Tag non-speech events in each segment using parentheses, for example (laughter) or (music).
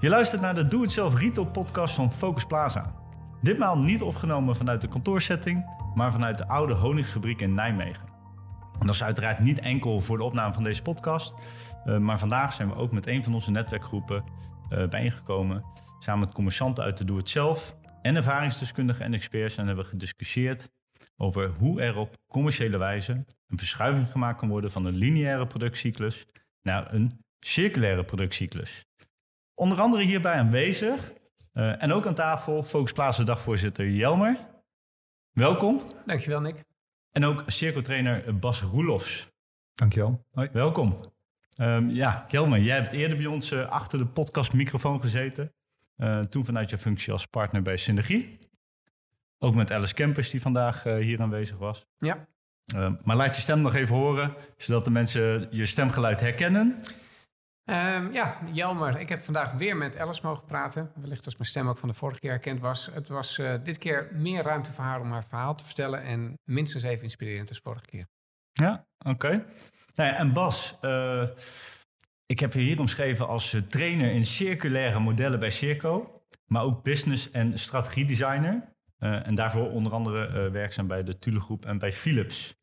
Je luistert naar de Zelf Retail podcast van Focus Plaza. Ditmaal niet opgenomen vanuit de kantoorsetting, maar vanuit de oude honingfabriek in Nijmegen. En dat is uiteraard niet enkel voor de opname van deze podcast, uh, maar vandaag zijn we ook met een van onze netwerkgroepen uh, bijeengekomen. Samen met commercianten uit de Zelf en ervaringsdeskundigen en experts en hebben we gediscussieerd over hoe er op commerciële wijze een verschuiving gemaakt kan worden van een lineaire productcyclus naar een circulaire productcyclus. Onder andere hierbij aanwezig uh, en ook aan tafel Focus Plaza dagvoorzitter Jelmer. Welkom. Dankjewel Nick. En ook cirkeltrainer Bas Roelofs. Dankjewel. Hoi. Welkom. Um, ja, Jelmer, jij hebt eerder bij ons uh, achter de podcastmicrofoon gezeten. Uh, toen vanuit je functie als partner bij Synergie. Ook met Alice Campus die vandaag hier aanwezig was. Ja. Uh, maar laat je stem nog even horen, zodat de mensen je stemgeluid herkennen. Um, ja, Jelmer, ik heb vandaag weer met Alice mogen praten. Wellicht als mijn stem ook van de vorige keer herkend was. Het was uh, dit keer meer ruimte voor haar om haar verhaal te vertellen. En minstens even inspirerend als vorige keer. Ja, oké. Nou ja, en Bas, uh, ik heb je hier omschreven als trainer in circulaire modellen bij Circo. Maar ook business- en strategiedesigner. Uh, en daarvoor onder andere werkzaam bij de Thule Groep en bij Philips.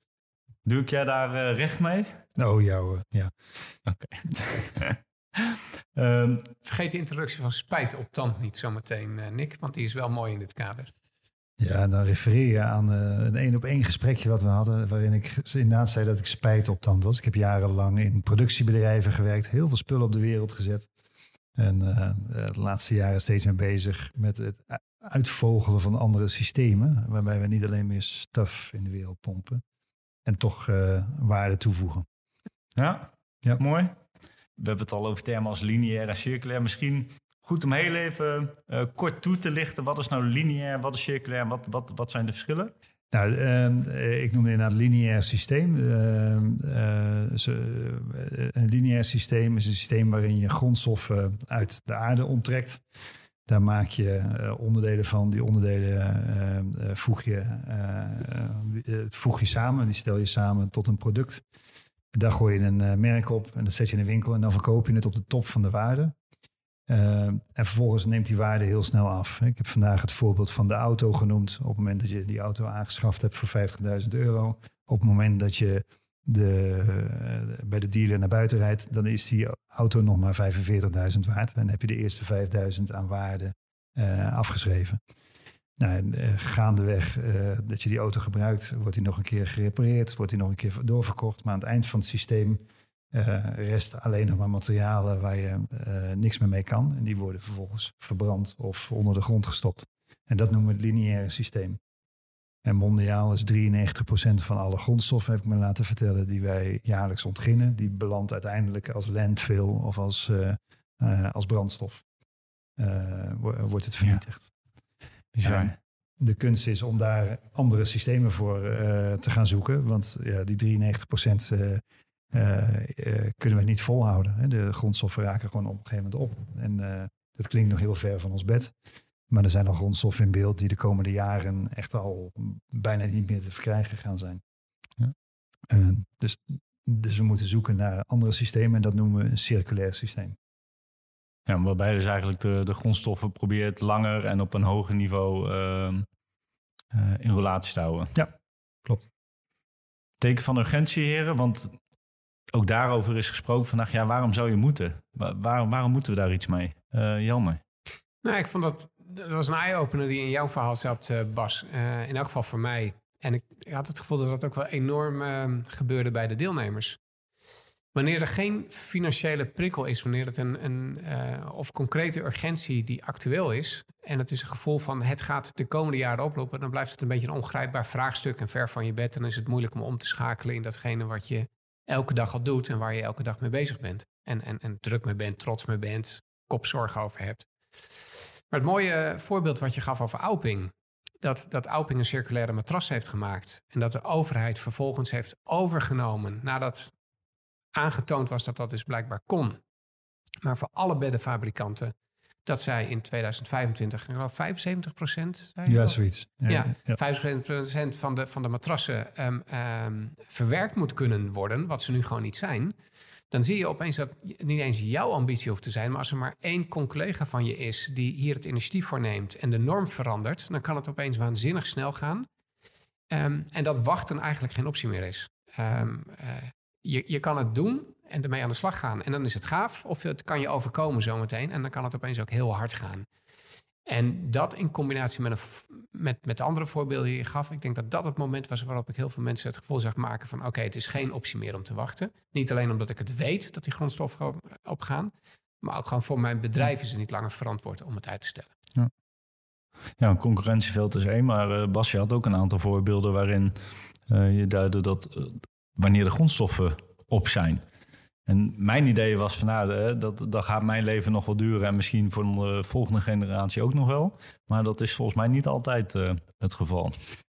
Doe ik jij daar recht mee? Oh ja hoor, ja. Oké. Okay. (laughs) um, Vergeet de introductie van spijt op tand niet zometeen, uh, Nick, want die is wel mooi in dit kader. Ja, dan refereer je aan uh, een één op één gesprekje wat we hadden, waarin ik inderdaad zei dat ik spijt op tand was. Ik heb jarenlang in productiebedrijven gewerkt, heel veel spullen op de wereld gezet. En de laatste jaren steeds meer bezig met het uitvogelen van andere systemen, waarbij we niet alleen meer stuff in de wereld pompen, en toch uh, waarde toevoegen. Ja, ja, mooi. We hebben het al over termen als lineair en circulair. Misschien goed om heel even uh, kort toe te lichten. Wat is nou lineair, wat is circulair en wat, wat, wat zijn de verschillen? Nou, uh, ik noemde inderdaad lineair systeem. een lineair systeem is een systeem waarin je grondstoffen uit de aarde onttrekt. Daar maak je onderdelen van. Die onderdelen uh, voeg, je, voeg je samen. Die stel je samen tot een product. Daar gooi je een merk op en dat zet je in de winkel. En dan verkoop je het op de top van de waarde. en vervolgens neemt die waarde heel snel af. Ik heb vandaag het voorbeeld van de auto genoemd. Op het moment dat je die auto aangeschaft hebt voor 50.000 euro. Op het moment dat je de, bij de dealer naar buiten rijdt, dan is die auto nog maar 45.000 waard. En dan heb je de eerste 5.000 aan waarde afgeschreven. Nou, uh, gaandeweg uh, dat je die auto gebruikt, wordt die nog een keer gerepareerd, wordt die nog een keer doorverkocht. Maar aan het eind van het systeem rest alleen nog maar materialen waar je niks meer mee kan. En die worden vervolgens verbrand of onder de grond gestopt. En dat noemen we het lineaire systeem. En mondiaal is 93% van alle grondstoffen, heb ik me laten vertellen, die wij jaarlijks ontginnen, die belandt uiteindelijk als landfill of als, uh, uh, als brandstof. Uh, wordt het vernietigd. Ja. de kunst is om daar andere systemen voor te gaan zoeken, want ja, die 93% kunnen we niet volhouden. Hè. De grondstoffen raken gewoon op een gegeven moment op. En dat klinkt nog heel ver van ons bed. Maar er zijn al grondstoffen in beeld die de komende jaren echt al bijna niet meer te verkrijgen gaan zijn. Ja. Uh, dus, dus we moeten zoeken naar andere systemen en dat noemen we een circulair systeem. Ja, waarbij dus eigenlijk de, de grondstoffen probeert langer en op een hoger niveau uh, uh, in relatie te houden. Ja, klopt. Teken van urgentie, heren, want ook daarover is gesproken vandaag. Ja, waarom zou je moeten? Waar, waarom moeten we daar iets mee? Uh, Jelmer? Nou, ik vond dat dat was een eye-opener die in jouw verhaal zat, uh, Bas. Uh, in elk geval voor mij. En ik, ik, had het gevoel dat dat ook wel enorm uh, gebeurde bij de deelnemers. Wanneer er geen financiële prikkel is, wanneer het een, een of concrete urgentie die actueel is, en het is een gevoel van het gaat de komende jaren oplopen, dan blijft het een beetje een ongrijpbaar vraagstuk en ver van je bed. Dan is het moeilijk om om te schakelen in datgene wat je elke dag al doet en waar je elke dag mee bezig bent. En, en, en druk mee bent, trots mee bent, kopzorg over hebt. Maar het mooie voorbeeld wat je gaf over Auping, dat, dat Auping een circulaire matras heeft gemaakt en dat de overheid vervolgens heeft overgenomen nadat aangetoond was dat dat dus blijkbaar kon. Maar voor alle beddenfabrikanten dat zij in 2025, ik geloof 75 procent. Ja, zoiets. Ja, ja, ja, 75 procent van de, van de matrassen um, um, verwerkt moet kunnen worden, wat ze nu gewoon niet zijn. dan zie je opeens dat het niet eens jouw ambitie hoeft te zijn, maar als er maar één collega van je is die hier het initiatief voor neemt en de norm verandert, dan kan het opeens waanzinnig snel gaan. Ehm, en dat wachten eigenlijk geen optie meer is. Ehm, eh, je, je kan het doen en ermee aan de slag gaan. En dan is het gaaf, of het kan je overkomen zometeen en dan kan het opeens ook heel hard gaan. En dat in combinatie met, een, met, met de andere voorbeelden die je gaf, ik denk dat dat het moment was waarop ik heel veel mensen het gevoel zag maken van oké, het is geen optie meer om te wachten. Niet alleen omdat ik het weet dat die grondstoffen opgaan, maar ook gewoon voor mijn bedrijf is het niet langer verantwoord om het uit te stellen. Ja, ja een concurrentieveld is één, maar uh, Bas, je had ook een aantal voorbeelden waarin uh, je duidde dat uh, wanneer de grondstoffen op zijn, en mijn idee was van nou, dat, dat gaat mijn leven nog wel duren en misschien voor de volgende generatie ook nog wel. Maar dat is volgens mij niet altijd uh, het geval.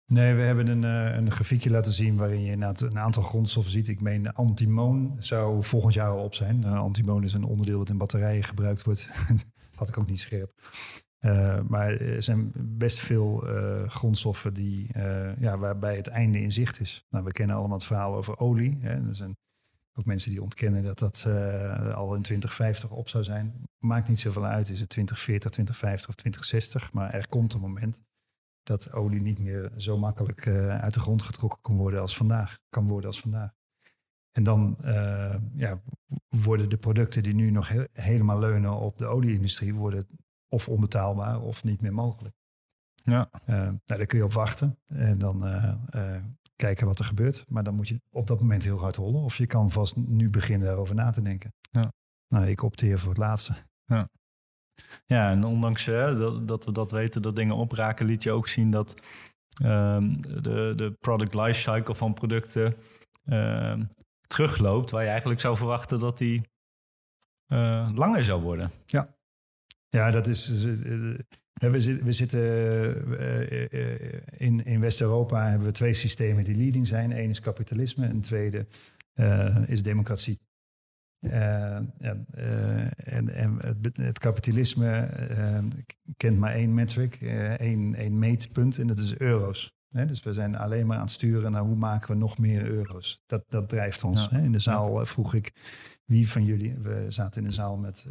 Nee, we hebben een, uh, een grafiekje laten zien waarin je een aantal grondstoffen ziet. Ik meen antimoon zou volgend jaar al op zijn. Antimoon is een onderdeel dat in batterijen gebruikt wordt. (laughs) had ik ook niet scherp. Uh, maar er zijn best veel grondstoffen die, ja, waarbij het einde in zicht is. Nou, we kennen allemaal het verhaal over olie. Hè. Is een ook mensen die ontkennen dat dat al in 2050 op zou zijn. Maakt niet zoveel uit, is het 2040, 2050 of 2060. Maar er komt een moment dat olie niet meer zo makkelijk uit de grond getrokken kan worden als vandaag. Kan worden als vandaag. En dan ja, worden de producten die nu nog he helemaal leunen op de olieindustrie, worden of onbetaalbaar of niet meer mogelijk. Ja. nou, daar kun je op wachten. En dan kijken wat er gebeurt. Maar dan moet je op dat moment heel hard rollen. Of je kan vast nu beginnen daarover na te denken. Ja. Nou, ik opteer voor het laatste. Ja, ja en ondanks hè, dat, dat, we dat weten, dat dingen opraken, liet je ook zien dat um, de, de product lifecycle van producten uh, terugloopt. Waar je eigenlijk zou verwachten dat die langer zou worden. Ja. Ja, dat is. Uh, we, zitten, we zitten in, in West-Europa hebben we twee systemen die leading zijn. Eén is kapitalisme en tweede uh, is democratie. en, en het, het, kapitalisme kent maar één metric, één, één meetpunt en dat is euro's. dus we zijn alleen maar aan het sturen naar hoe maken we nog meer euro's. Dat, dat drijft ons. Ja. In de zaal vroeg ik wie van jullie, we zaten in de zaal met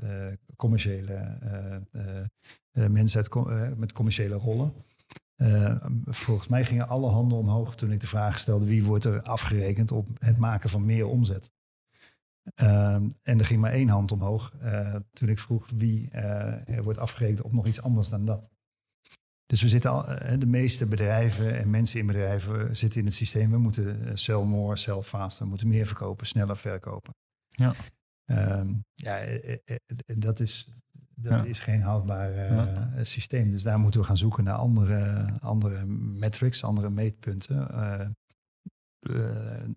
commerciële uh, mensen uit, uh, met commerciële rollen. Volgens mij gingen alle handen omhoog toen ik de vraag stelde wie wordt er afgerekend op het maken van meer omzet. en er ging maar één hand omhoog toen ik vroeg wie er wordt afgerekend op nog iets anders dan dat. Dus we zitten al, de meeste bedrijven en mensen in bedrijven zitten in het systeem. We moeten sell more, sell faster. We moeten meer verkopen, sneller verkopen. Ja. Ehm, ja, dat is, dat is geen houdbaar uh, systeem. Dus daar moeten we gaan zoeken naar andere, andere metrics, andere meetpunten. Uh, uh,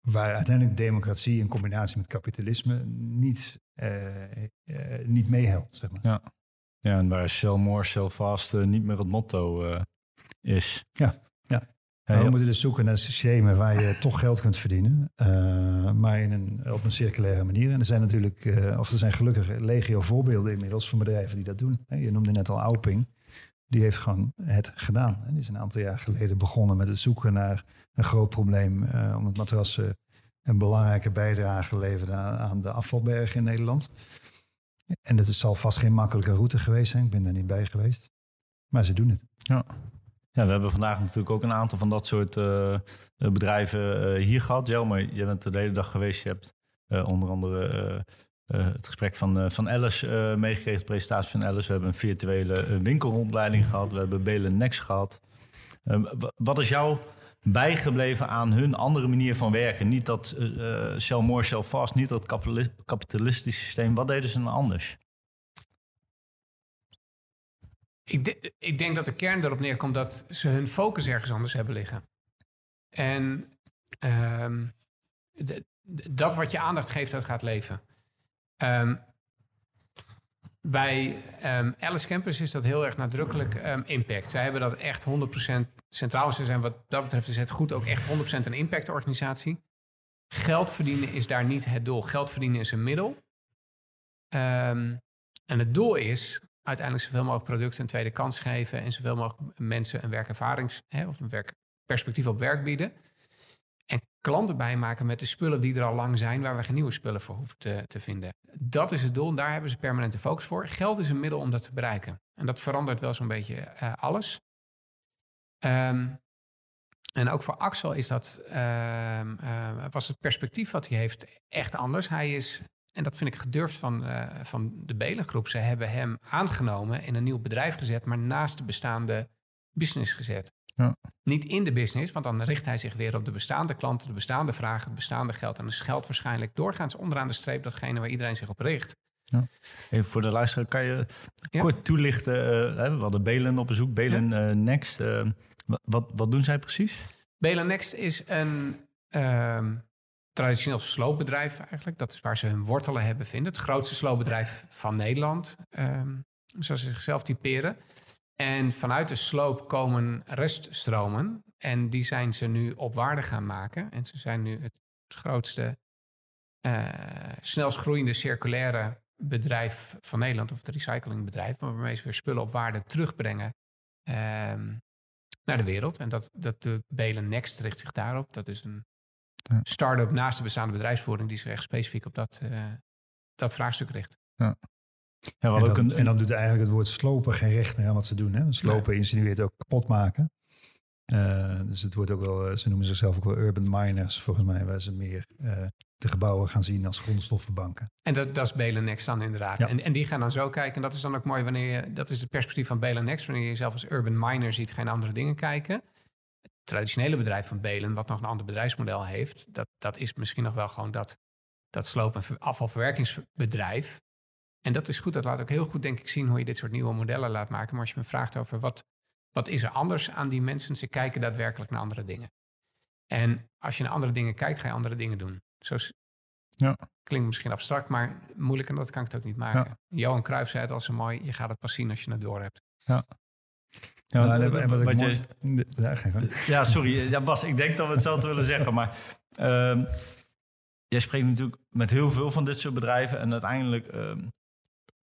waar uiteindelijk democratie in combinatie met kapitalisme niet, niet meehelpt. Zeg maar. ja. ja, en waar sell more, sell fast niet meer het motto is. Ja, ja. We moeten dus zoeken naar systemen waar je toch geld kunt verdienen, uh, maar in een, op een circulaire manier. En er zijn natuurlijk, uh, of er zijn gelukkig legio voorbeelden inmiddels van bedrijven die dat doen. Je noemde net al Auping, die heeft gewoon het gedaan. Die is een aantal jaar geleden begonnen met het zoeken naar een groot probleem, uh, omdat matrassen een belangrijke bijdrage leverden aan de afvalbergen in Nederland. En dat zal vast geen makkelijke route geweest zijn, ik ben daar niet bij geweest. Maar ze doen het. Ja. Ja, we hebben vandaag natuurlijk ook een aantal van dat soort uh, bedrijven uh, hier gehad. Jelmer, je bent de hele dag geweest. Je hebt uh, onder andere het gesprek van, van Alice meegekregen, de presentatie van Alice. We hebben een virtuele winkelrondleiding gehad. We hebben Belen Next gehad. wat is jou bijgebleven aan hun andere manier van werken? Niet dat Shell More, Shell Fast, niet dat kapitalistische systeem. Wat deden ze dan anders? Ik, ik, denk dat de kern erop neerkomt dat ze hun focus ergens anders hebben liggen. En de, dat wat je aandacht geeft, dat gaat leven. Um, bij um, Alice Campus is dat heel erg nadrukkelijk impact. Zij hebben dat echt 100% centraal. Ze zijn wat dat betreft is het goed ook echt 100% een impactorganisatie. Geld verdienen is daar niet het doel. Geld verdienen is een middel. en het doel is uiteindelijk zoveel mogelijk producten een tweede kans geven en zoveel mogelijk mensen een werkervarings hè, of een werkperspectief op werk bieden. En klanten bijmaken met de spullen die er al lang zijn, waar we geen nieuwe spullen voor hoeven te, te vinden. Dat is het doel en daar hebben ze permanente focus voor. Geld is een middel om dat te bereiken. En dat verandert wel zo'n beetje uh, alles. Um, en ook voor Axel is dat, uh, uh, was het perspectief wat hij heeft echt anders. Hij is, en dat vind ik gedurfd van, uh, van de Belengroep, ze hebben hem aangenomen in een nieuw bedrijf gezet, maar naast de bestaande business gezet. Ja. Niet in de business, want dan richt hij zich weer op de bestaande klanten, de bestaande vragen, het bestaande geld. En dan geld waarschijnlijk doorgaans onderaan de streep datgene waar iedereen zich op richt. Ja. Even voor de luisteraar, kan je kort toelichten? we hadden Belen op bezoek, Belen Next. Wat, wat doen zij precies? Bela Next is een um, traditioneel sloopbedrijf eigenlijk. Dat is waar ze hun wortelen hebben vinden. Het grootste sloopbedrijf van Nederland, um, zoals ze zichzelf typeren. En vanuit de sloop komen reststromen. En die zijn ze nu op waarde gaan maken. En ze zijn nu het grootste, uh, snelst groeiende circulaire bedrijf van Nederland. Of het recyclingbedrijf. Waarmee ze weer spullen op waarde terugbrengen. Um, naar de wereld. En dat, dat de Belen Next richt zich daarop. Dat is een ja. start-up naast de bestaande bedrijfsvoering die zich echt specifiek op dat, uh, dat vraagstuk richt. Ja. Ja, en, dan, een, en, dan, doet eigenlijk het woord slopen geen recht meer aan wat ze doen. Hè? Slopen nee. insinueert ook kapot maken. Uh, dus het wordt ook wel, eh, ze noemen zichzelf ook wel urban miners, volgens mij, waar ze meer uh, de gebouwen gaan zien als grondstoffenbanken. En dat, dat is Belenex dan inderdaad. Ja. En, en die gaan dan zo kijken. En dat is dan ook mooi wanneer je, dat is het perspectief van Belenex, wanneer je jezelf als urban miner ziet, geen andere dingen kijken. Traditionele bedrijf van Belen, wat nog een ander bedrijfsmodel heeft, dat, dat is misschien nog wel gewoon dat, dat sloop- en afvalverwerkingsbedrijf. En dat is goed, dat laat ook heel goed denk ik zien hoe je dit soort nieuwe modellen laat maken. Maar als je me vraagt over wat, wat is er anders aan die mensen, ze kijken daadwerkelijk naar andere dingen. En als je naar andere dingen kijkt, ga je andere dingen doen. Zo ja. klinkt misschien abstract, maar moeilijk en dat kan ik het ook niet maken. Ja. Johan Cruijff zei het al zo mooi, je gaat het pas zien als je het door hebt. Ja. Ja, ja, en wat ik mooi... ja, sorry. Ja, Bas, ik denk dat we hetzelfde willen zeggen. Maar uh, jij spreekt natuurlijk met heel veel van dit soort bedrijven. En uiteindelijk, uh,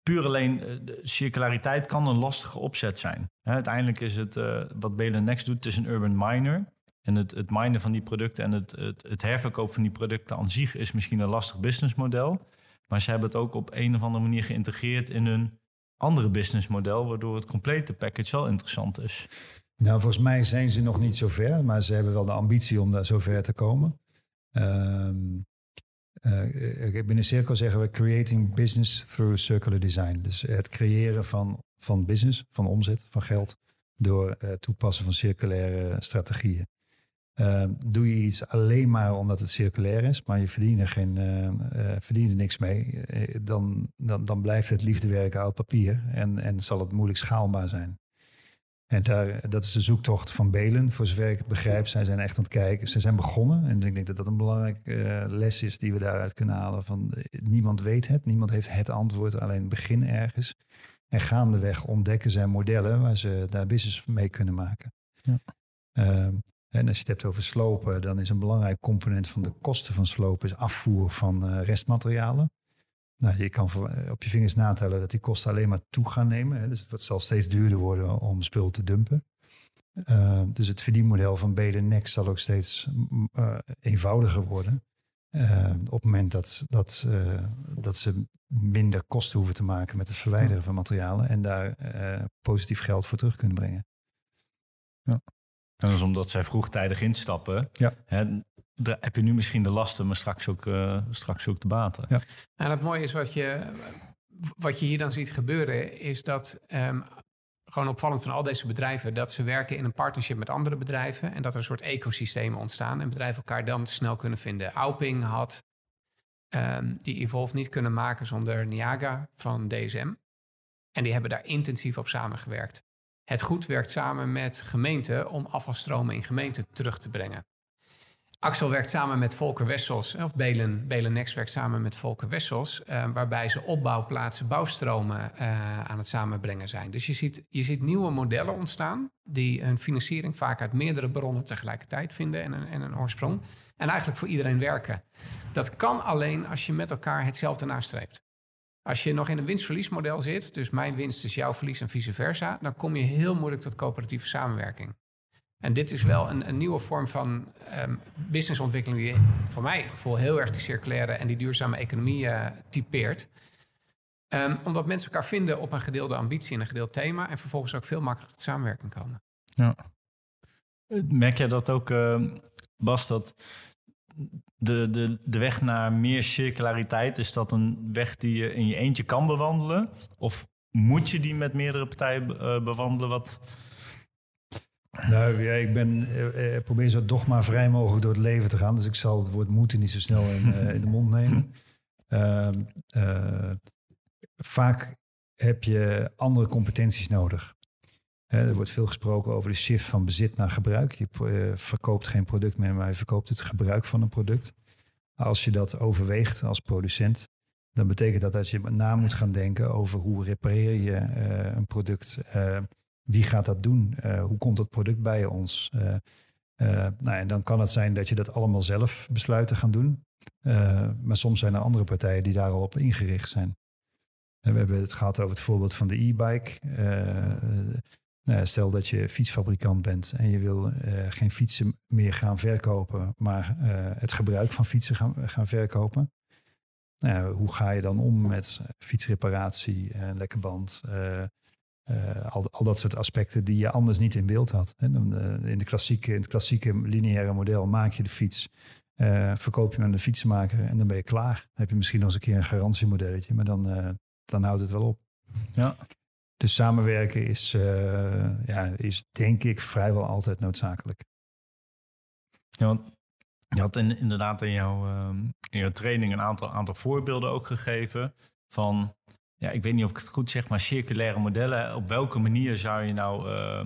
puur alleen uh, de circulariteit kan een lastige opzet zijn. Hè, uiteindelijk is het, uh, wat Belen Next doet, het is een urban miner. En het, het minen van die producten en het, het, het herverkoop van die producten aan zich is misschien een lastig businessmodel. Maar ze hebben het ook op een of andere manier geïntegreerd in hun andere businessmodel, waardoor het complete package wel interessant is. Nou, volgens mij zijn ze nog niet zo ver, maar ze hebben wel de ambitie om daar zo ver te komen. Uh, uh, binnen Cirkel zeggen we creating business through circular design. Dus het creëren van, van business, van omzet, van geld, door het toepassen van circulaire strategieën. Uh, doe je iets alleen maar omdat het circulair is, maar je verdient er, geen, uh, uh, verdient er niks mee, dan, dan, dan blijft het liefdewerken uit papier en, en zal het moeilijk schaalbaar zijn. En daar, dat is de zoektocht van Belen. Voor zover ik het begrijp, zij zijn echt aan het kijken. Ze zijn begonnen en ik denk dat dat een belangrijke les is die we daaruit kunnen halen. Van, niemand weet het, niemand heeft het antwoord, alleen begin ergens. En gaandeweg ontdekken zij modellen waar ze daar business mee kunnen maken. Ja. En als je het hebt over slopen, dan is een belangrijk component van de kosten van slopen is afvoer van uh, restmaterialen. Nou, je kan eh, op je vingers natellen dat die kosten alleen maar toe gaan nemen. Hè. Dus het zal steeds duurder worden om spul te dumpen. Uh, dus het verdienmodel van BD Next zal ook steeds uh, eenvoudiger worden. op het moment dat, dat, dat ze minder kosten hoeven te maken met het verwijderen van materialen en daar positief geld voor terug kunnen brengen. Ja. En dat is omdat zij vroegtijdig instappen. Ja. Hè, heb je nu misschien de lasten, maar straks ook, uh, straks ook de baten. Ja. En het mooie is wat je, wat je hier dan ziet gebeuren, is dat um, gewoon opvallend van al deze bedrijven, dat ze werken in een partnership met andere bedrijven en dat er een soort ecosystemen ontstaan en bedrijven elkaar dan snel kunnen vinden. Auping had um, die Evolve niet kunnen maken zonder Niaga van DSM. En die hebben daar intensief op samengewerkt. Het goed werkt samen met gemeenten om afvalstromen in gemeenten terug te brengen. Axel werkt samen met Volker Wessels, of Belen, Belen Next werkt samen met Volker Wessels, uh, waarbij ze opbouwplaatsen, bouwstromen uh, aan het samenbrengen zijn. Dus je ziet, je ziet nieuwe modellen ontstaan die een financiering vaak uit meerdere bronnen tegelijkertijd vinden en een, en een oorsprong. En eigenlijk voor iedereen werken. Dat kan alleen als je met elkaar hetzelfde nastreept. Als je nog in een winst-verliesmodel zit, dus mijn winst is jouw verlies en vice versa, dan kom je heel moeilijk tot coöperatieve samenwerking. En dit is wel een, een nieuwe vorm van ehm, businessontwikkeling die voor mij gevoel heel erg die circulaire en die duurzame economie uh, typeert. Ehm, omdat mensen elkaar vinden op een gedeelde ambitie en een gedeeld thema en vervolgens ook veel makkelijker tot samenwerking komen. Ja. Merk jij dat ook, uh, Bas, dat de, de, de weg naar meer circulariteit, is dat een weg die je in je eentje kan bewandelen? Of moet je die met meerdere partijen uh, bewandelen? Wat... Nou ja, ik ben, uh, probeer zo dogma vrij mogelijk door het leven te gaan. Dus ik zal het woord moeten niet zo snel in, uh, in de mond nemen. (laughs) Ehm, vaak heb je andere competenties nodig. Er wordt veel gesproken over de shift van bezit naar gebruik. Je verkoopt geen product meer, maar je verkoopt het gebruik van een product. Als je dat overweegt als producent, dan betekent dat dat je na moet gaan denken over hoe repareer je uh, een product. Uh, wie gaat dat doen? Hoe komt dat product bij ons? nou, en dan kan het zijn dat je dat allemaal zelf besluit te gaan doen. maar soms zijn er andere partijen die daar al op ingericht zijn. En we hebben het gehad over het voorbeeld van de e-bike. Nou, stel dat je fietsfabrikant bent en je wil geen fietsen meer gaan verkopen, maar het gebruik van fietsen gaan, gaan verkopen. Nou, hoe ga je dan om met fietsreparatie, uh, lekke band, al, al dat soort aspecten die je anders niet in beeld had. in, de klassieke, in het klassieke lineaire model maak je de fiets, verkoop je hem aan de fietsenmaker en dan ben je klaar. Dan heb je misschien nog eens een keer een garantiemodelletje, maar dan, dan houdt het wel op. Ja. Dus samenwerken is, ja, is denk ik vrijwel altijd noodzakelijk. Ja, want je had in, inderdaad in jouw, ehm, in jouw training een aantal, aantal voorbeelden ook gegeven van, ja, ik weet niet of ik het goed zeg, maar circulaire modellen. Op welke manier zou je nou uh,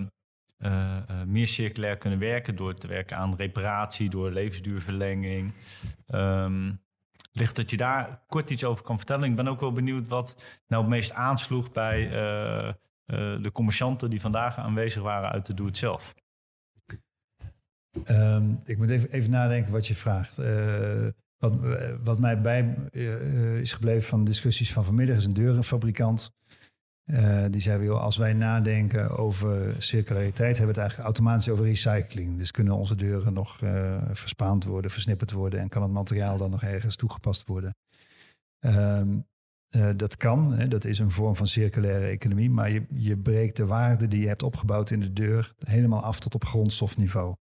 uh, meer circulair kunnen werken door te werken aan reparatie, door levensduurverlenging? Um, ligt dat je daar kort iets over kan vertellen? Ik ben ook wel benieuwd wat nou het meest aansloeg bij de commercianten die vandaag aanwezig waren uit de Doe-het-zelf. Um, ik moet even, even, nadenken wat je vraagt. Uh, wat, wat, mij bij is gebleven van discussies van vanmiddag is een deurenfabrikant. Uh, die zei, joh, als wij nadenken over circulariteit, hebben we het eigenlijk automatisch over recycling. Dus kunnen onze deuren nog verspaand worden, versnipperd worden en kan het materiaal dan nog ergens toegepast worden. Um, dat kan, hè, dat is een vorm van circulaire economie, maar je, je breekt de waarde die je hebt opgebouwd in de deur helemaal af tot op grondstofniveau.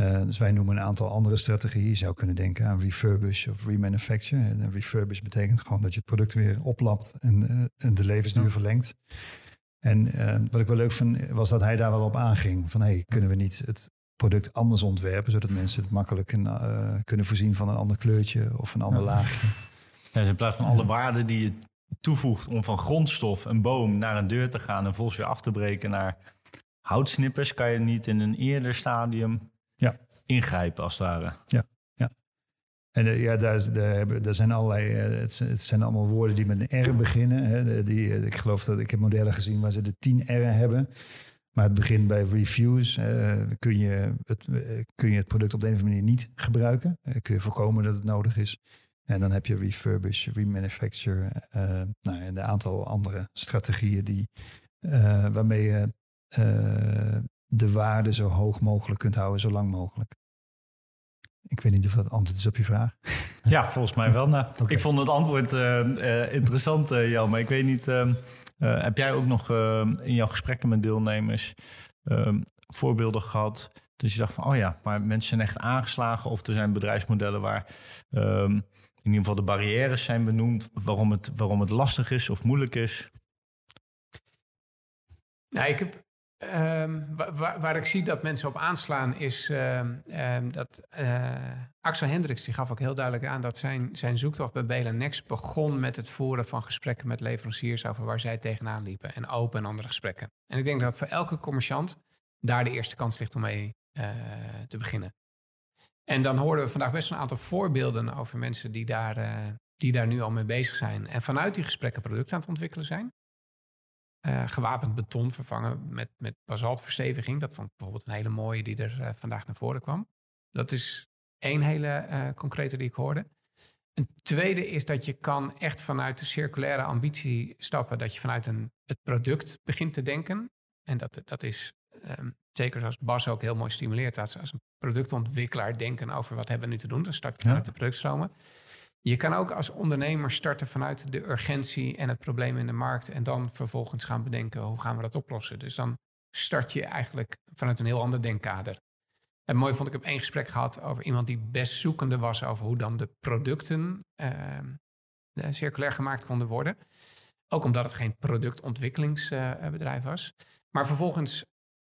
Uh, dus wij noemen een aantal andere strategieën. Je zou kunnen denken aan refurbish of remanufacture. En refurbish betekent gewoon dat je het product weer oplapt en, uh, en de levensduur verlengt. En uh, wat ik wel leuk vind, was dat hij daar wel op aanging. Van hey, kunnen we niet het product anders ontwerpen, zodat mensen het makkelijk in, kunnen voorzien van een ander kleurtje of een ander ja. laagje. Ja, dus in plaats van alle waarden die je toevoegt om van grondstof, een boom, naar een deur te gaan en vervolgens weer af te breken naar houtsnippers, kan je niet in een eerder stadium ja. ingrijpen als het ware. Ja, ja. En uh, ja, daar, daar, daar, zijn allerlei, uh, het, het, zijn allemaal woorden die met een R beginnen. Hè. Die, uh, ik geloof dat ik heb modellen gezien waar ze de 10 R'en hebben. Maar het begint bij refuse. kun, je het, kun je het product op de een of andere manier niet gebruiken. kun je voorkomen dat het nodig is. En dan heb je refurbish, remanufacture. nou, en een aantal andere strategieën die, waarmee je de waarde zo hoog mogelijk kunt houden, zo lang mogelijk. Ik weet niet of dat antwoord is op je vraag. Ja, volgens mij wel. Nou, (laughs) okay. Ik vond het antwoord uh, uh, interessant, uh, Jan. Maar ik weet niet, heb jij ook nog in jouw gesprekken met deelnemers ehm, voorbeelden gehad? Dus je dacht van, oh ja, maar mensen zijn echt aangeslagen. Of er zijn bedrijfsmodellen waar um, in ieder geval de barrières zijn benoemd. Waarom het, waarom het lastig is of moeilijk is. Nou, ik heb Um, waar, ik zie dat mensen op aanslaan is um, um, dat uh, Axel Hendricks die gaf ook heel duidelijk aan dat zijn, zijn zoektocht bij Next begon met het voeren van gesprekken met leveranciers over waar zij tegenaan liepen en open en andere gesprekken. En ik denk dat voor elke commerciant daar de eerste kans ligt om mee uh, te beginnen. En dan hoorden we vandaag best een aantal voorbeelden over mensen die daar, uh, die daar nu al mee bezig zijn en vanuit die gesprekken producten aan het ontwikkelen zijn. Uh, gewapend beton vervangen met, met basaltversteviging. Dat vond ik bijvoorbeeld een hele mooie die er uh, vandaag naar voren kwam. Dat is één hele uh, concrete die ik hoorde. Een tweede is dat je kan echt vanuit de circulaire ambitie stappen. Dat je vanuit een, het product begint te denken. En dat, dat is ehm, zeker zoals Bas ook heel mooi stimuleert, als, als een productontwikkelaar denken over wat hebben we nu te doen. Dan start je vanuit de productstromen. Je kan ook als ondernemer starten vanuit de urgentie en het probleem in de markt. En dan vervolgens gaan bedenken hoe gaan we dat oplossen. Dus dan start je eigenlijk vanuit een heel ander denkkader. En mooi vond ik heb één gesprek gehad over iemand die best zoekende was over hoe dan de producten uh, circulair gemaakt konden worden. Ook omdat het geen productontwikkelingsbedrijf was. Maar vervolgens,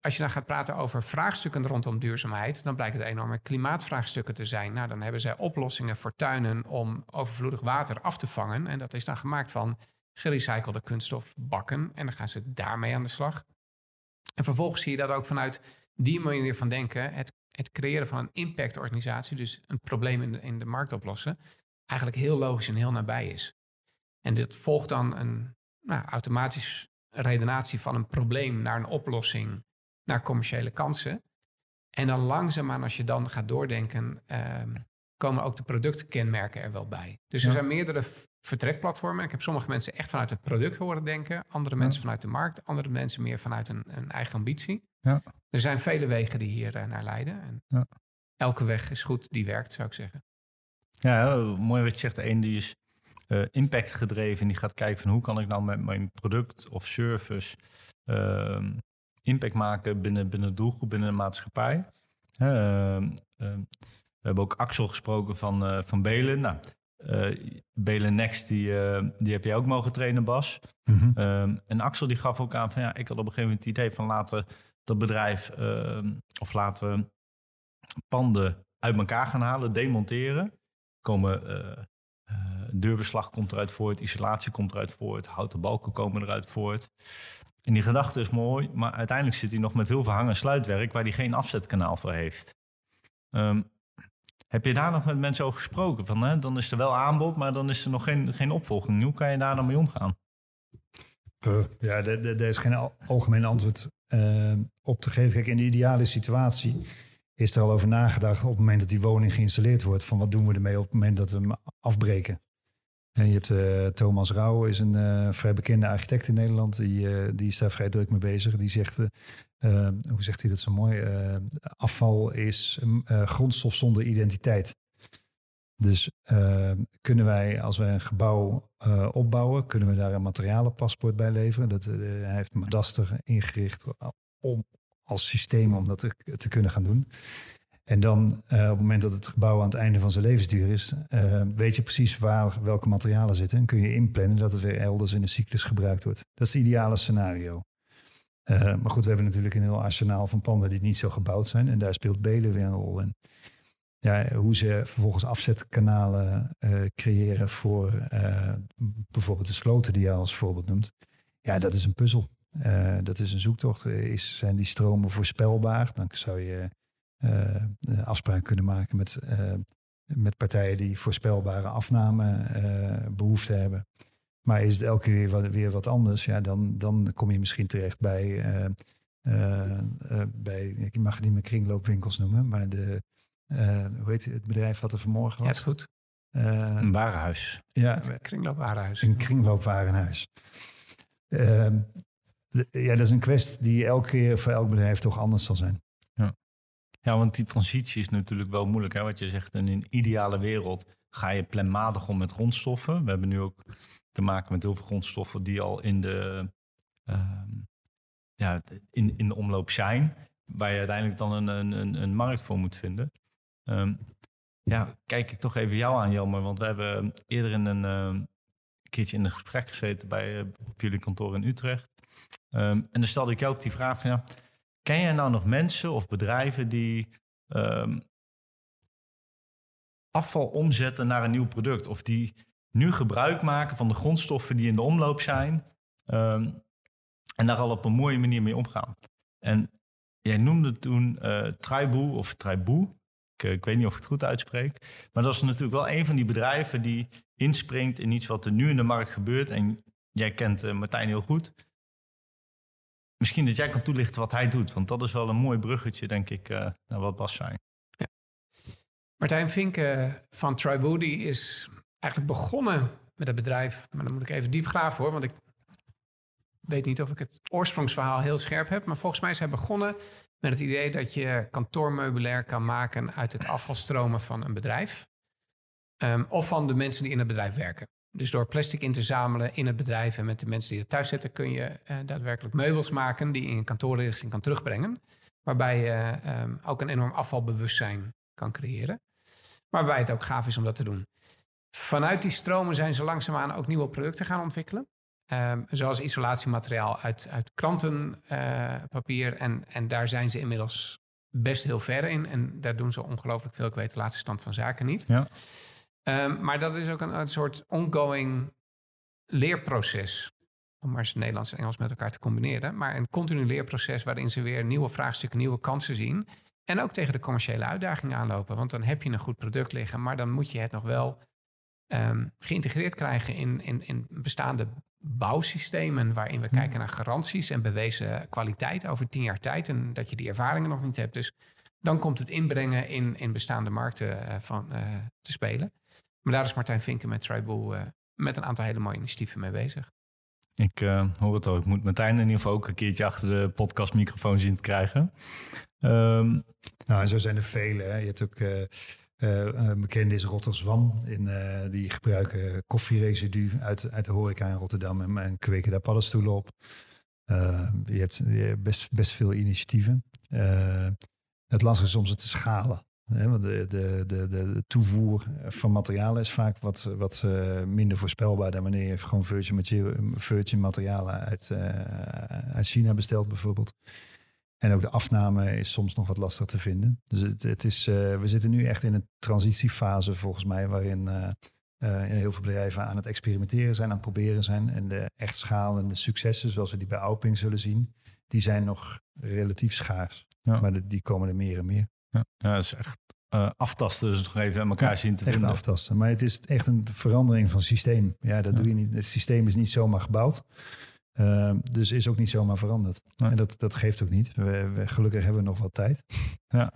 als je dan gaat praten over vraagstukken rondom duurzaamheid, dan blijken er enorme klimaatvraagstukken te zijn. Nou, dan hebben zij oplossingen voor tuinen om overvloedig water af te vangen. En dat is dan gemaakt van gerecyclede kunststofbakken. En dan gaan ze daarmee aan de slag. En vervolgens zie je dat ook vanuit die manier van denken, het, het creëren van een impactorganisatie, dus een probleem in de, in de markt oplossen, eigenlijk heel logisch en heel nabij is. En dit volgt dan een nou, automatisch redenatie van een probleem naar een oplossing, naar commerciële kansen. En dan langzaamaan, als je dan gaat doordenken, ehm, komen ook de productkenmerken er wel bij. Dus er zijn meerdere vertrekplatformen. Ik heb sommige mensen echt vanuit het product horen denken, andere mensen vanuit de markt, andere mensen meer vanuit een, een eigen ambitie. Ja. Er zijn vele wegen die hier uh, naar leiden. En ja. Elke weg is goed die werkt, zou ik zeggen. Ja, mooi wat je zegt. Eén die is uh, impact gedreven. Die gaat kijken van hoe kan ik nou met mijn product of service uh, impact maken binnen, binnen de doelgroep, binnen de maatschappij. Uh, we hebben ook Axel gesproken van, uh, van Belen. Nou, Belen Next, die, die heb jij ook mogen trainen, Bas. Mm en Axel die gaf ook aan van ja, ik had op een gegeven moment het idee van laten we dat bedrijf ehm, of laten we panden uit elkaar gaan halen, demonteren. Komen deurbeslag komt eruit voort, isolatie komt eruit voort, houten balken komen eruit voort. En die gedachte is mooi, maar uiteindelijk zit hij nog met heel veel hang- en sluitwerk waar hij geen afzetkanaal voor heeft. Um, heb je daar nog met mensen over gesproken? Van, hè, dan is er wel aanbod, maar dan is er nog geen, geen opvolging. Hoe kan je daar dan mee omgaan? Uh, ja, er is geen algemeen antwoord uh, op te geven. Kijk, in de ideale situatie is er al over nagedacht op het moment dat die woning geïnstalleerd wordt. Van wat doen we ermee op het moment dat we hem afbreken. En je hebt uh, Thomas Rauw, is een uh, vrij bekende architect in Nederland. Die, uh, die is daar vrij druk mee bezig. Die zegt, hoe zegt hij dat zo mooi? afval is grondstof zonder identiteit. Dus kunnen wij, als wij een gebouw opbouwen, kunnen we daar een materialenpaspoort bij leveren. Dat, hij heeft Madaster ingericht om als systeem om dat te, te kunnen gaan doen. En dan uh, op het moment dat het gebouw aan het einde van zijn levensduur is, uh, weet je precies waar welke materialen zitten. En kun je inplannen dat het weer elders in de cyclus gebruikt wordt. Dat is het ideale scenario. Uh, maar goed, we hebben natuurlijk een heel arsenaal van panden die niet zo gebouwd zijn. En daar speelt Belen weer een rol in. Ja, hoe ze vervolgens afzetkanalen creëren voor bijvoorbeeld de sloten die je als voorbeeld noemt. Ja, dat is een puzzel. dat is een zoektocht. Is, zijn die stromen voorspelbaar? Dan zou je afspraak kunnen maken met, uh, met partijen die voorspelbare afnamebehoeften uh, hebben. Maar is het elke keer weer wat, weer wat anders, ja, dan, dan kom je misschien terecht bij, bij, ik mag het niet meer kringloopwinkels noemen, maar de, hoe heet het bedrijf wat er vanmorgen was? Ja, het goed. een warenhuis. Ja, een kringloopwarenhuis. Een kringloopwarenhuis. Ehm, ja, dat is een kwestie die elke keer voor elk bedrijf toch anders zal zijn. Ja, want die transitie is natuurlijk wel moeilijk. Hè? Wat je zegt, in een ideale wereld ga je planmatig om met grondstoffen. We hebben nu ook te maken met heel veel grondstoffen die al in de, uh, ja, in, in de omloop zijn. Waar je uiteindelijk dan een, een, een markt voor moet vinden. Um, ja, kijk ik toch even jou aan, Jammer. Want we hebben eerder in een uh, keertje in een gesprek gezeten bij uh, jullie kantoor in Utrecht. En dan stelde ik jou ook die vraag van ja, Ken jij nou nog mensen of bedrijven die um, afval omzetten naar een nieuw product? Of die nu gebruik maken van de grondstoffen die in de omloop zijn um, en daar al op een mooie manier mee omgaan? En jij noemde toen uh, of Traiboe. Ik, ik, weet niet of ik het goed uitspreek. Maar dat is natuurlijk wel een van die bedrijven die inspringt in iets wat er nu in de markt gebeurt. En jij kent uh, Martijn heel goed. Misschien dat jij kan toelichten wat hij doet, want dat is wel een mooi bruggetje, denk ik, uh, naar wat Bas zei. Martijn Vinken van Tribody is eigenlijk begonnen met het bedrijf, maar dan moet ik even diep graven hoor, want ik weet niet of ik het oorsprongsverhaal heel scherp heb. Maar volgens mij is hij begonnen met het idee dat je kantoormeubilair kan maken uit het afvalstromen van een bedrijf. Ehm, of van de mensen die in het bedrijf werken. Dus door plastic in te zamelen in het bedrijf en met de mensen die het thuis zetten, kun je uh, daadwerkelijk meubels maken die je in kantoorrichting kan terugbrengen. Waarbij je um, ook een enorm afvalbewustzijn kan creëren. Maar waarbij het ook gaaf is om dat te doen. Vanuit die stromen zijn ze langzaamaan ook nieuwe producten gaan ontwikkelen. Um, zoals isolatiemateriaal uit, uit krantenpapier. Uh, en, en daar zijn ze inmiddels best heel ver in. En daar doen ze ongelooflijk veel. Ik weet de laatste stand van zaken niet. Ja. Um, maar dat is ook een, een, soort ongoing leerproces. Om maar eens Nederlands en Engels met elkaar te combineren. Maar een continu leerproces waarin ze weer nieuwe vraagstukken, nieuwe kansen zien. En ook tegen de commerciële uitdagingen aanlopen. Want dan heb je een goed product liggen, maar dan moet je het nog wel um, geïntegreerd krijgen in, in, in bestaande bouwsystemen. Waarin we kijken naar garanties en bewezen kwaliteit over tien jaar tijd. En dat je die ervaringen nog niet hebt. Dus dan komt het inbrengen in, in bestaande markten uh, van, uh, te spelen. Maar daar is Martijn Vinken met Tribull uh, met een aantal hele mooie initiatieven mee bezig. Ik hoor het al. Ik moet Martijn in ieder geval ook een keertje achter de podcastmicrofoon zien te krijgen. Um, nou, en zo zijn er vele. Hè. Je hebt ook uh, uh, bekende is Rotterdam. In, uh, die gebruiken koffieresidu uit, uit de horeca in Rotterdam en, en kweken daar paddenstoelen op. je, hebt, je hebt best, best veel initiatieven. Het lastige is soms het te schalen. Want de, de, de, de, toevoer van materialen is vaak wat, wat minder voorspelbaar dan wanneer je gewoon virgin, virgin materialen uit, uit China bestelt bijvoorbeeld. En ook de afname is soms nog wat lastig te vinden. Dus het, het is, uh, we zitten nu echt in een transitiefase volgens mij, waarin heel veel bedrijven aan het experimenteren zijn, aan het proberen zijn. En de echt schalende successen, zoals we die bij Auping zullen zien, die zijn nog relatief schaars. Ja. Maar de, die komen er meer en meer. Ja, ja dat is echt aftasten, dus nog even aan elkaar ja, zien te echt vinden. aftasten. Maar het is echt een verandering van systeem. Ja, dat doe je niet. Het systeem is niet zomaar gebouwd. Uh, dus is ook niet zomaar veranderd. En dat, dat geeft ook niet. We, we, gelukkig hebben we nog wat tijd. Ja.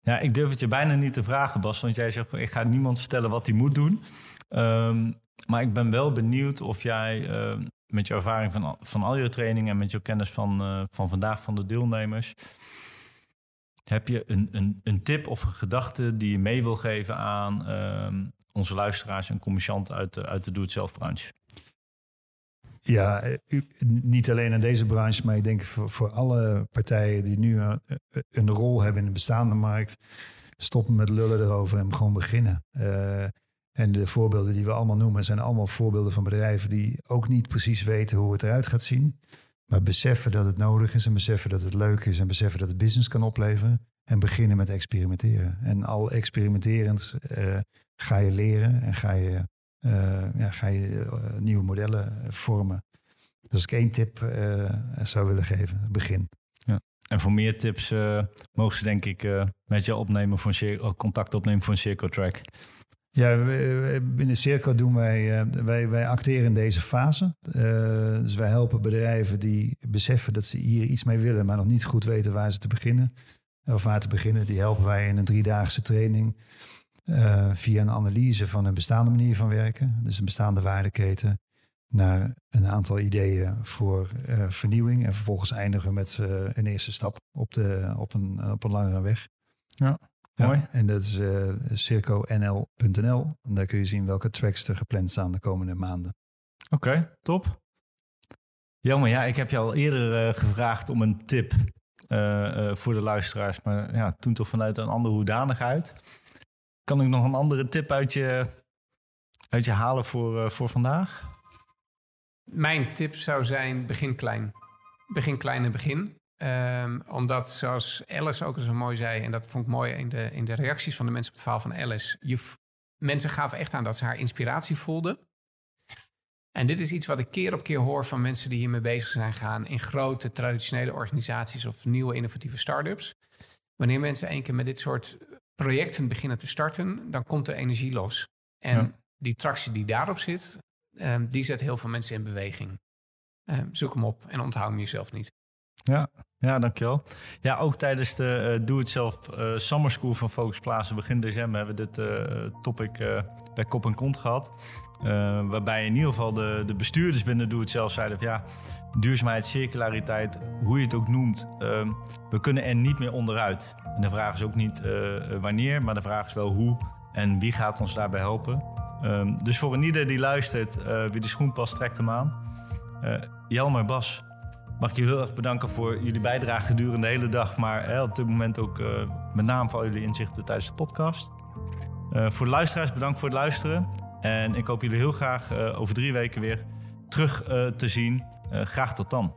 ja, ik durf het je bijna niet te vragen, Bas. Want jij zegt, ik ga niemand vertellen wat hij moet doen. Um, maar ik ben wel benieuwd of jij uh, met je ervaring van, van al je trainingen... en met je kennis van, uh, van vandaag van de deelnemers... heb je een, een, een tip of een gedachte die je mee wil geven aan uh, onze luisteraars... en commercianten uit de, uit de doe-het-zelf-branche? Ja, u, niet alleen in deze branche, maar ik denk voor, voor alle partijen die nu een, een, rol hebben in de bestaande markt, stoppen met lullen erover en gewoon beginnen. En de voorbeelden die we allemaal noemen zijn allemaal voorbeelden van bedrijven die ook niet precies weten hoe het eruit gaat zien, maar beseffen dat het nodig is en beseffen dat het leuk is en beseffen dat het business kan opleveren en beginnen met experimenteren. En al experimenterend uh, ga je leren en ga je uh, ja, ga je uh, nieuwe modellen vormen. Dus als ik één tip zou willen geven, begin. Ja. En voor meer tips mogen ze denk ik met je opnemen een contact opnemen voor een Track. Ja, binnen Circo doen wij, wij, wij acteren in deze fase. dus wij helpen bedrijven die beseffen dat ze hier iets mee willen, maar nog niet goed weten waar ze te beginnen. Of waar te beginnen. Die helpen wij in een driedaagse training. Uh, via een analyse van een bestaande manier van werken, dus een bestaande waardeketen, naar een aantal ideeën voor vernieuwing. En vervolgens eindigen met een eerste stap op, de, op, een, op een langere weg. Ja, ja mooi. En dat is circonl.nl. En daar kun je zien welke tracks er gepland staan de komende maanden. Oké, okay, top. Jammer, ja, ik heb je al eerder gevraagd om een tip voor de luisteraars. Maar ja, toen toch vanuit een andere hoedanigheid. Kan ik nog een andere tip uit je, uit je halen voor, uh, voor vandaag? Mijn tip zou zijn: begin klein. Begin klein en begin. Um, omdat, zoals Alice ook zo mooi zei, en dat vond ik mooi in de, in de reacties van de mensen op het verhaal van Alice. Je, mensen gaven echt aan dat ze haar inspiratie voelden. En dit is iets wat ik keer op keer hoor van mensen die hiermee bezig zijn gaan in grote traditionele organisaties of nieuwe innovatieve start-ups. Wanneer mensen één keer met dit soort projecten beginnen te starten, dan komt de energie los. En ja. die tractie die daarop zit, um, die zet heel veel mensen in beweging. Um, zoek hem op en onthoud hem jezelf niet. Ja, Ja, dankjewel. Ja, ook tijdens de uh, Do-It-Zelf uh, Summer School van Focus Plaza begin december hebben we dit uh, topic bij Kop en Kont gehad. waarbij in ieder geval de, de bestuurders binnen Do-It-Zelf zeiden van ja, duurzaamheid, circulariteit, hoe je het ook noemt, ehm, we kunnen er niet meer onderuit. En de vraag is ook niet wanneer, maar de vraag is wel hoe en wie gaat ons daarbij helpen. Um, dus voor een ieder die luistert, wie de schoen past, trekt hem aan. Jelmer Bas, mag ik jullie heel erg bedanken voor jullie bijdrage gedurende de hele dag. Maar hè, op dit moment ook uh, met name voor jullie inzichten tijdens de podcast. Uh, voor de luisteraars, bedankt voor het luisteren. En ik hoop jullie heel graag uh, over drie weken weer terug te zien. graag tot dan.